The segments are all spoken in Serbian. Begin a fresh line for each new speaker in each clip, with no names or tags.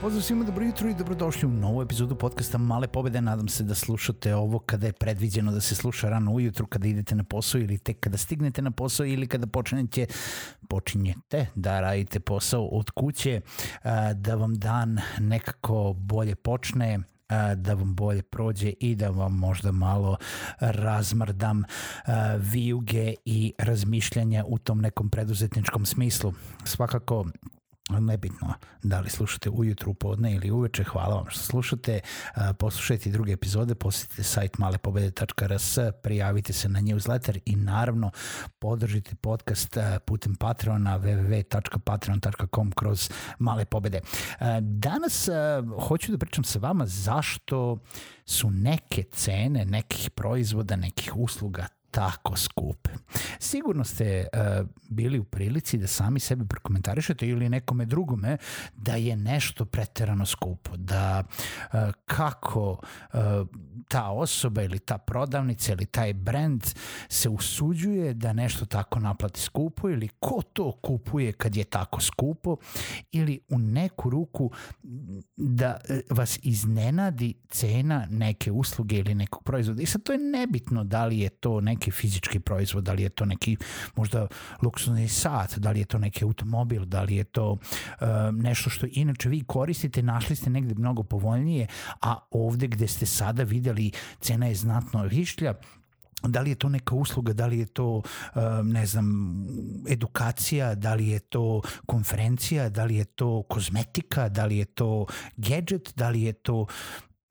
Pozdrav svima, dobro jutro i dobrodošli u novu epizodu podcasta Male pobede. Nadam se da slušate ovo kada je predviđeno da se sluša rano ujutru, kada idete na posao ili tek kada stignete na posao ili kada počnete, počinjete da radite posao od kuće, da vam dan nekako bolje počne, da vam bolje prođe i da vam možda malo razmrdam vijuge i razmišljanja u tom nekom preduzetničkom smislu. Svakako nebitno da li slušate ujutru, podne ili uveče, hvala vam što slušate, poslušajte druge epizode, posjetite sajt malepobede.rs, prijavite se na newsletter i naravno podržite podcast putem Patreona www.patreon.com kroz male pobede. Danas hoću da pričam sa vama zašto su neke cene nekih proizvoda, nekih usluga tako skupe. Sigurno ste uh, bili u prilici da sami sebi prokomentarišete ili nekome drugome da je nešto preterano skupo, da uh, kako uh, ta osoba ili ta prodavnica ili taj brand se usuđuje da nešto tako naplati skupo ili ko to kupuje kad je tako skupo ili u neku ruku da vas iznenadi cena neke usluge ili nekog proizvoda. I sad to je nebitno da li je to neki neki fizički proizvod, da li je to neki možda luksuzni sat, da li je to neki automobil, da li je to uh, nešto što inače vi koristite, našli ste negde mnogo povoljnije, a ovde gde ste sada videli cena je znatno višlja, da li je to neka usluga, da li je to, ne znam, edukacija, da li je to konferencija, da li je to kozmetika, da li je to gadget, da li je to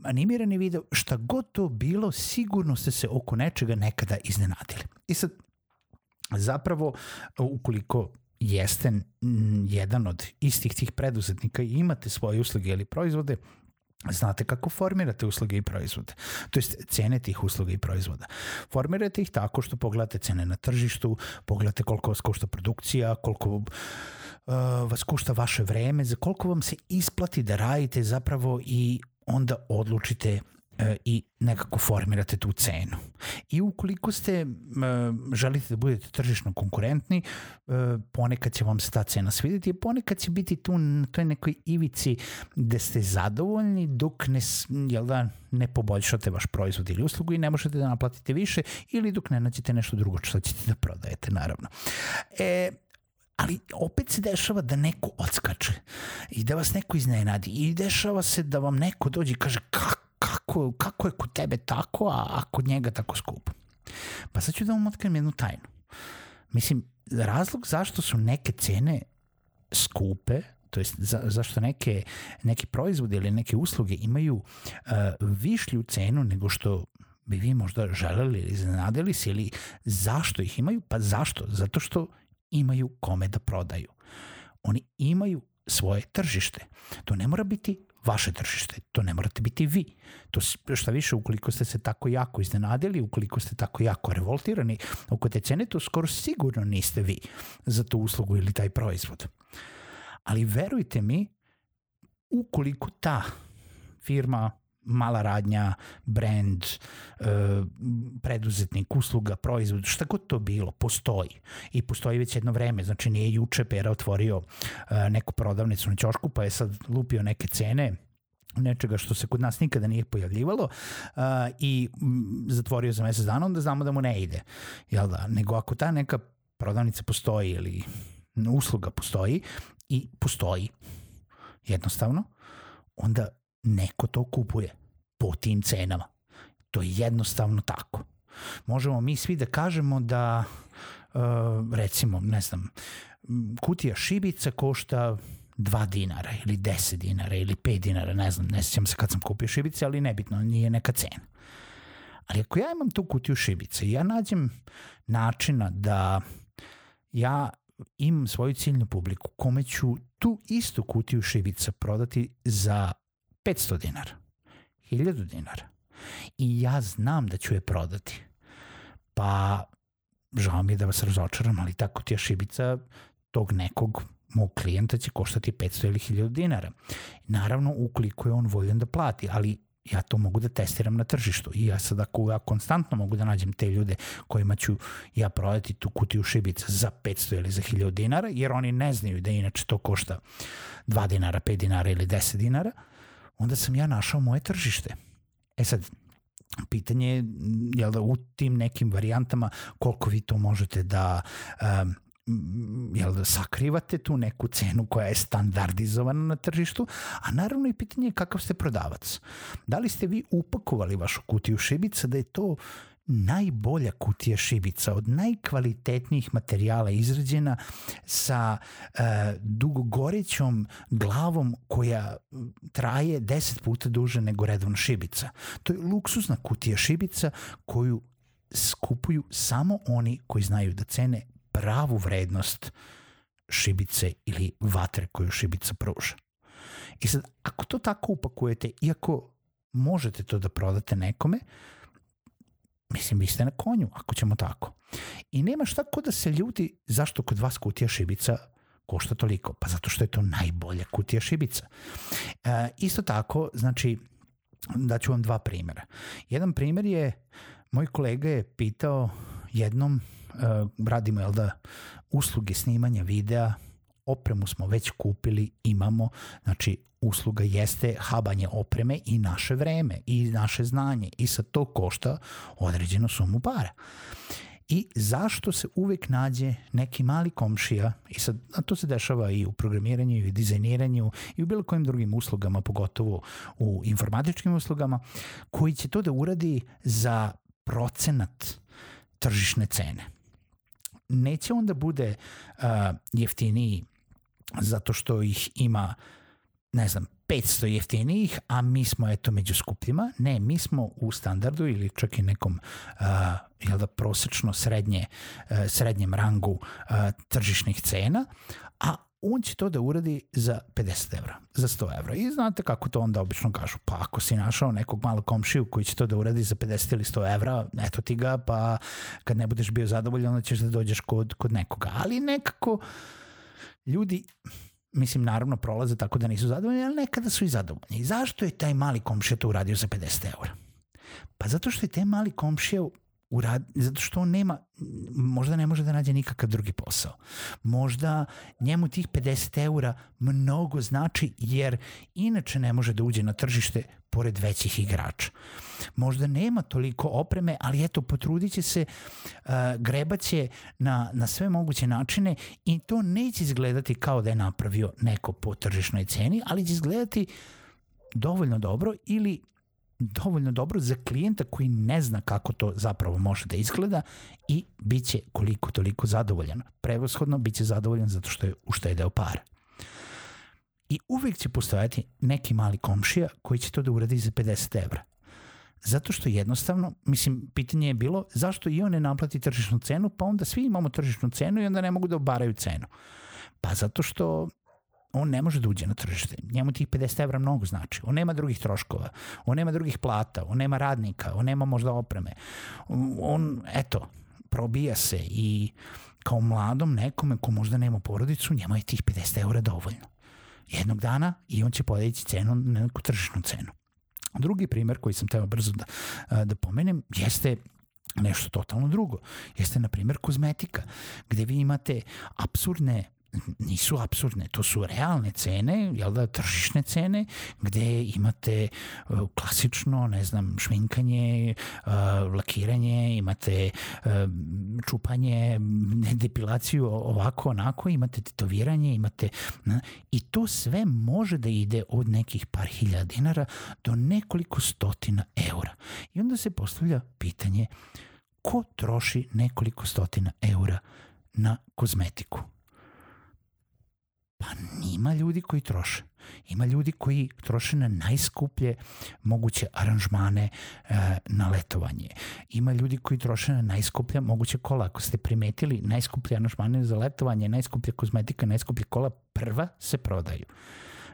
animirani video, šta god to bilo, sigurno ste se oko nečega nekada iznenadili. I sad, zapravo, ukoliko jeste jedan od istih tih preduzetnika i imate svoje usluge ili proizvode, znate kako formirate usluge i proizvode, to jest cene tih usluga i proizvoda. Formirate ih tako što pogledate cene na tržištu, pogledate koliko vas košta produkcija, koliko uh, vas košta vaše vreme, za koliko vam se isplati da radite zapravo i onda odlučite e, i nekako formirate tu cenu. I ukoliko ste e, želite da budete tržišno konkurentni, e, ponekad će vam se ta cena svidjeti, a ponekad će biti tu na toj nekoj ivici gde ste zadovoljni dok ne, jel da, ne poboljšate vaš proizvod ili uslugu i ne možete da naplatite više ili dok ne nađete nešto drugo što ćete da prodajete, naravno. E, ali opet se dešava da neko odskače i da vas neko iznenadi i dešava se da vam neko dođe i kaže kako, kako, kako je kod tebe tako, a, a kod njega tako skupo. Pa sad ću da vam otkrijem jednu tajnu. Mislim, razlog zašto su neke cene skupe, to jest za, zašto neke, neki proizvodi ili neke usluge imaju uh, višlju cenu nego što bi vi možda želeli ili zanadili se ili zašto ih imaju? Pa zašto? Zato što imaju kome da prodaju. Oni imaju svoje tržište. To ne mora biti vaše tržište, to ne morate biti vi. To šta više, ukoliko ste se tako jako iznenadili, ukoliko ste tako jako revoltirani oko te cene, to skoro sigurno niste vi za tu uslugu ili taj proizvod. Ali verujte mi, ukoliko ta firma mala radnja, brand, e, preduzetnik, usluga, proizvod, šta god to bilo, postoji. I postoji već jedno vreme, znači nije juče Pera otvorio e, neku prodavnicu na ćošku, pa je sad lupio neke cene, nečega što se kod nas nikada nije pojavljivalo uh, i zatvorio za mesec dana, onda znamo da mu ne ide. Jel da? Nego ako ta neka prodavnica postoji ili usluga postoji i postoji jednostavno, onda neko to kupuje po tim cenama. To je jednostavno tako. Možemo mi svi da kažemo da uh, recimo, ne znam, kutija šibica košta 2 dinara ili 10 dinara ili 5 dinara, ne znam, ne sjećam se kad sam kupio šibice, ali nebitno, nije neka cena. Ali ako ja imam tu kutiju šibice i ja nađem načina da ja imam svoju ciljnu publiku kome ću tu istu kutiju šibica prodati za 500 dinara, 1000 dinara. I ja znam da ću je prodati, pa žao mi je da vas razočaram, ali ta kutija šibica tog nekog mog klijenta će koštati 500 ili 1000 dinara. Naravno, ukoliko je on voljen da plati, ali ja to mogu da testiram na tržištu. I ja sad ako ja konstantno mogu da nađem te ljude kojima ću ja prodati tu kutiju šibica za 500 ili za 1000 dinara, jer oni ne znaju da inače to košta 2 dinara, 5 dinara ili 10 dinara, onda sam ja našao moje tržište. E sad, pitanje je jel da u tim nekim varijantama koliko vi to možete da um, jel da sakrivate tu neku cenu koja je standardizovana na tržištu, a naravno i pitanje je kakav ste prodavac. Da li ste vi upakovali vašu kutiju šibica da je to najbolja kutija šibica od najkvalitetnijih materijala izrađena sa e, dugogorećom glavom koja traje 10 puta duže nego redovna šibica. To je luksuzna kutija šibica koju skupuju samo oni koji znaju da cene pravu vrednost šibice ili vatre koju šibica pruža. I sad, ako to tako upakujete, iako možete to da prodate nekome, mislim, vi ste na konju, ako ćemo tako. I nema šta ko da se ljudi zašto kod vas kutija šibica košta toliko. Pa zato što je to najbolja kutija šibica. E, isto tako, znači, daću vam dva primjera. Jedan primjer je, moj kolega je pitao jednom uh, radimo jel da usluge snimanja videa, opremu smo već kupili, imamo, znači usluga jeste habanje opreme i naše vreme i naše znanje i sa to košta određenu sumu para. I zašto se uvek nađe neki mali komšija, i sad, a to se dešava i u programiranju, i u dizajniranju, i u bilo kojim drugim uslugama, pogotovo u informatičkim uslugama, koji će to da uradi za procenat tržišne cene neće onda bude uh, jeftiniji zato što ih ima ne znam, 500 jeftinijih, a mi smo eto među skupljima. Ne, mi smo u standardu ili čak i nekom uh, jel da, prosečno srednje, uh, srednjem rangu uh, tržišnih cena, a on će to da uradi za 50 evra, za 100 evra. I znate kako to onda obično kažu, pa ako si našao nekog malog komšiju koji će to da uradi za 50 ili 100 evra, eto ti ga, pa kad ne budeš bio zadovoljan, onda ćeš da dođeš kod, kod nekoga. Ali nekako ljudi, mislim, naravno prolaze tako da nisu zadovoljni, ali nekada su i zadovoljni. I zašto je taj mali komšija to uradio za 50 evra? Pa zato što je taj mali komšija urad, zato što on nema, možda ne može da nađe nikakav drugi posao. Možda njemu tih 50 eura mnogo znači jer inače ne može da uđe na tržište pored većih igrača. Možda nema toliko opreme, ali eto, potrudit će se, uh, grebaće na, na sve moguće načine i to neće izgledati kao da je napravio neko po tržišnoj ceni, ali će izgledati dovoljno dobro ili dovoljno dobro za klijenta koji ne zna kako to zapravo može da izgleda i bit će koliko toliko zadovoljan. Prevoshodno bit će zadovoljan zato što je uštedeo para. I uvek će postojati neki mali komšija koji će to da uradi za 50 evra. Zato što jednostavno, mislim, pitanje je bilo zašto i on ne naplati tržišnu cenu, pa onda svi imamo tržišnu cenu i onda ne mogu da obaraju cenu. Pa zato što on ne može da uđe na tržište. Njemu tih 50 evra mnogo znači. On nema drugih troškova, on nema drugih plata, on nema radnika, on nema možda opreme. On, eto, probija se i kao mladom nekome ko možda nema porodicu, njema je tih 50 evra dovoljno. Jednog dana i on će podići cenu na neku tržišnu cenu. Drugi primer koji sam teo brzo da, da pomenem jeste nešto totalno drugo. Jeste, na primjer, kozmetika, gde vi imate absurdne nisu absurdne, to su realne cene, jel da, tržišne cene, gde imate uh, klasično, ne znam, šminkanje, uh, lakiranje, imate uh, čupanje, depilaciju ovako, onako, imate tetoviranje, imate, na, i to sve može da ide od nekih par hiljada dinara do nekoliko stotina eura. I onda se postavlja pitanje ko troši nekoliko stotina eura na kozmetiku? Pa nima ljudi koji troše. Ima ljudi koji troše na najskuplje moguće aranžmane e, na letovanje. Ima ljudi koji troše na najskuplja moguće kola. Ako ste primetili, najskuplje aranžmane za letovanje, najskuplja kozmetika, najskuplje kola prva se prodaju.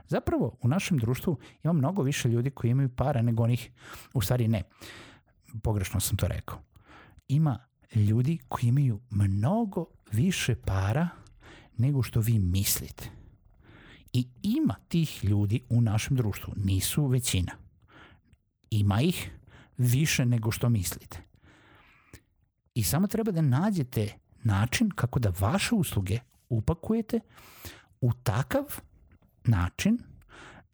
Zapravo, u našem društvu ima mnogo više ljudi koji imaju para nego onih, u stvari ne, pogrešno sam to rekao. Ima ljudi koji imaju mnogo više para nego što vi mislite. I ima tih ljudi u našem društvu, nisu većina. Ima ih više nego što mislite. I samo treba da nađete način kako da vaše usluge upakujete u takav način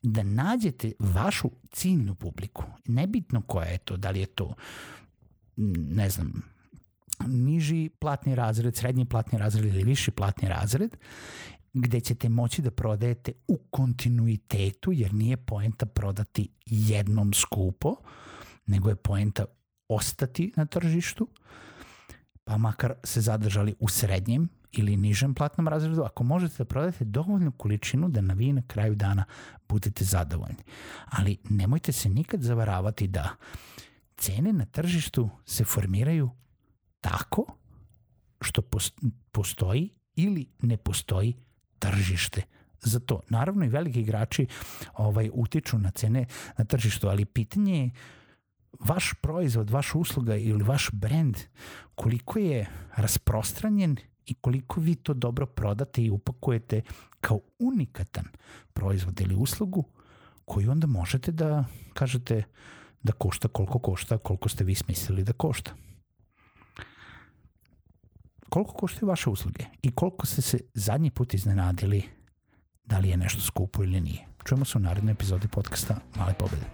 da nađete vašu ciljnu publiku. Nebitno koja je to, da li je to, ne znam, niži platni razred, srednji platni razred ili viši platni razred, gde ćete moći da prodajete u kontinuitetu, jer nije poenta prodati jednom skupo, nego je poenta ostati na tržištu, pa makar se zadržali u srednjem ili nižem platnom razredu, ako možete da prodate dovoljnu količinu da na vi na kraju dana budete zadovoljni. Ali nemojte se nikad zavaravati da cene na tržištu se formiraju tako što postoji ili ne postoji tržište za to. Naravno i veliki igrači ovaj utiču na cene na tržištu, ali pitanje je vaš proizvod, vaša usluga ili vaš brend koliko je rasprostranjen i koliko vi to dobro prodate i upakujete kao unikatan proizvod ili uslugu koju onda možete da kažete da košta koliko košta, koliko ste vi smislili da košta. Koliko koštaju vaše usluge i koliko ste se zadnji put iznenadili da li je nešto skupo ili nije. Čujemo se u narednoj epizodi podcasta Male pobede.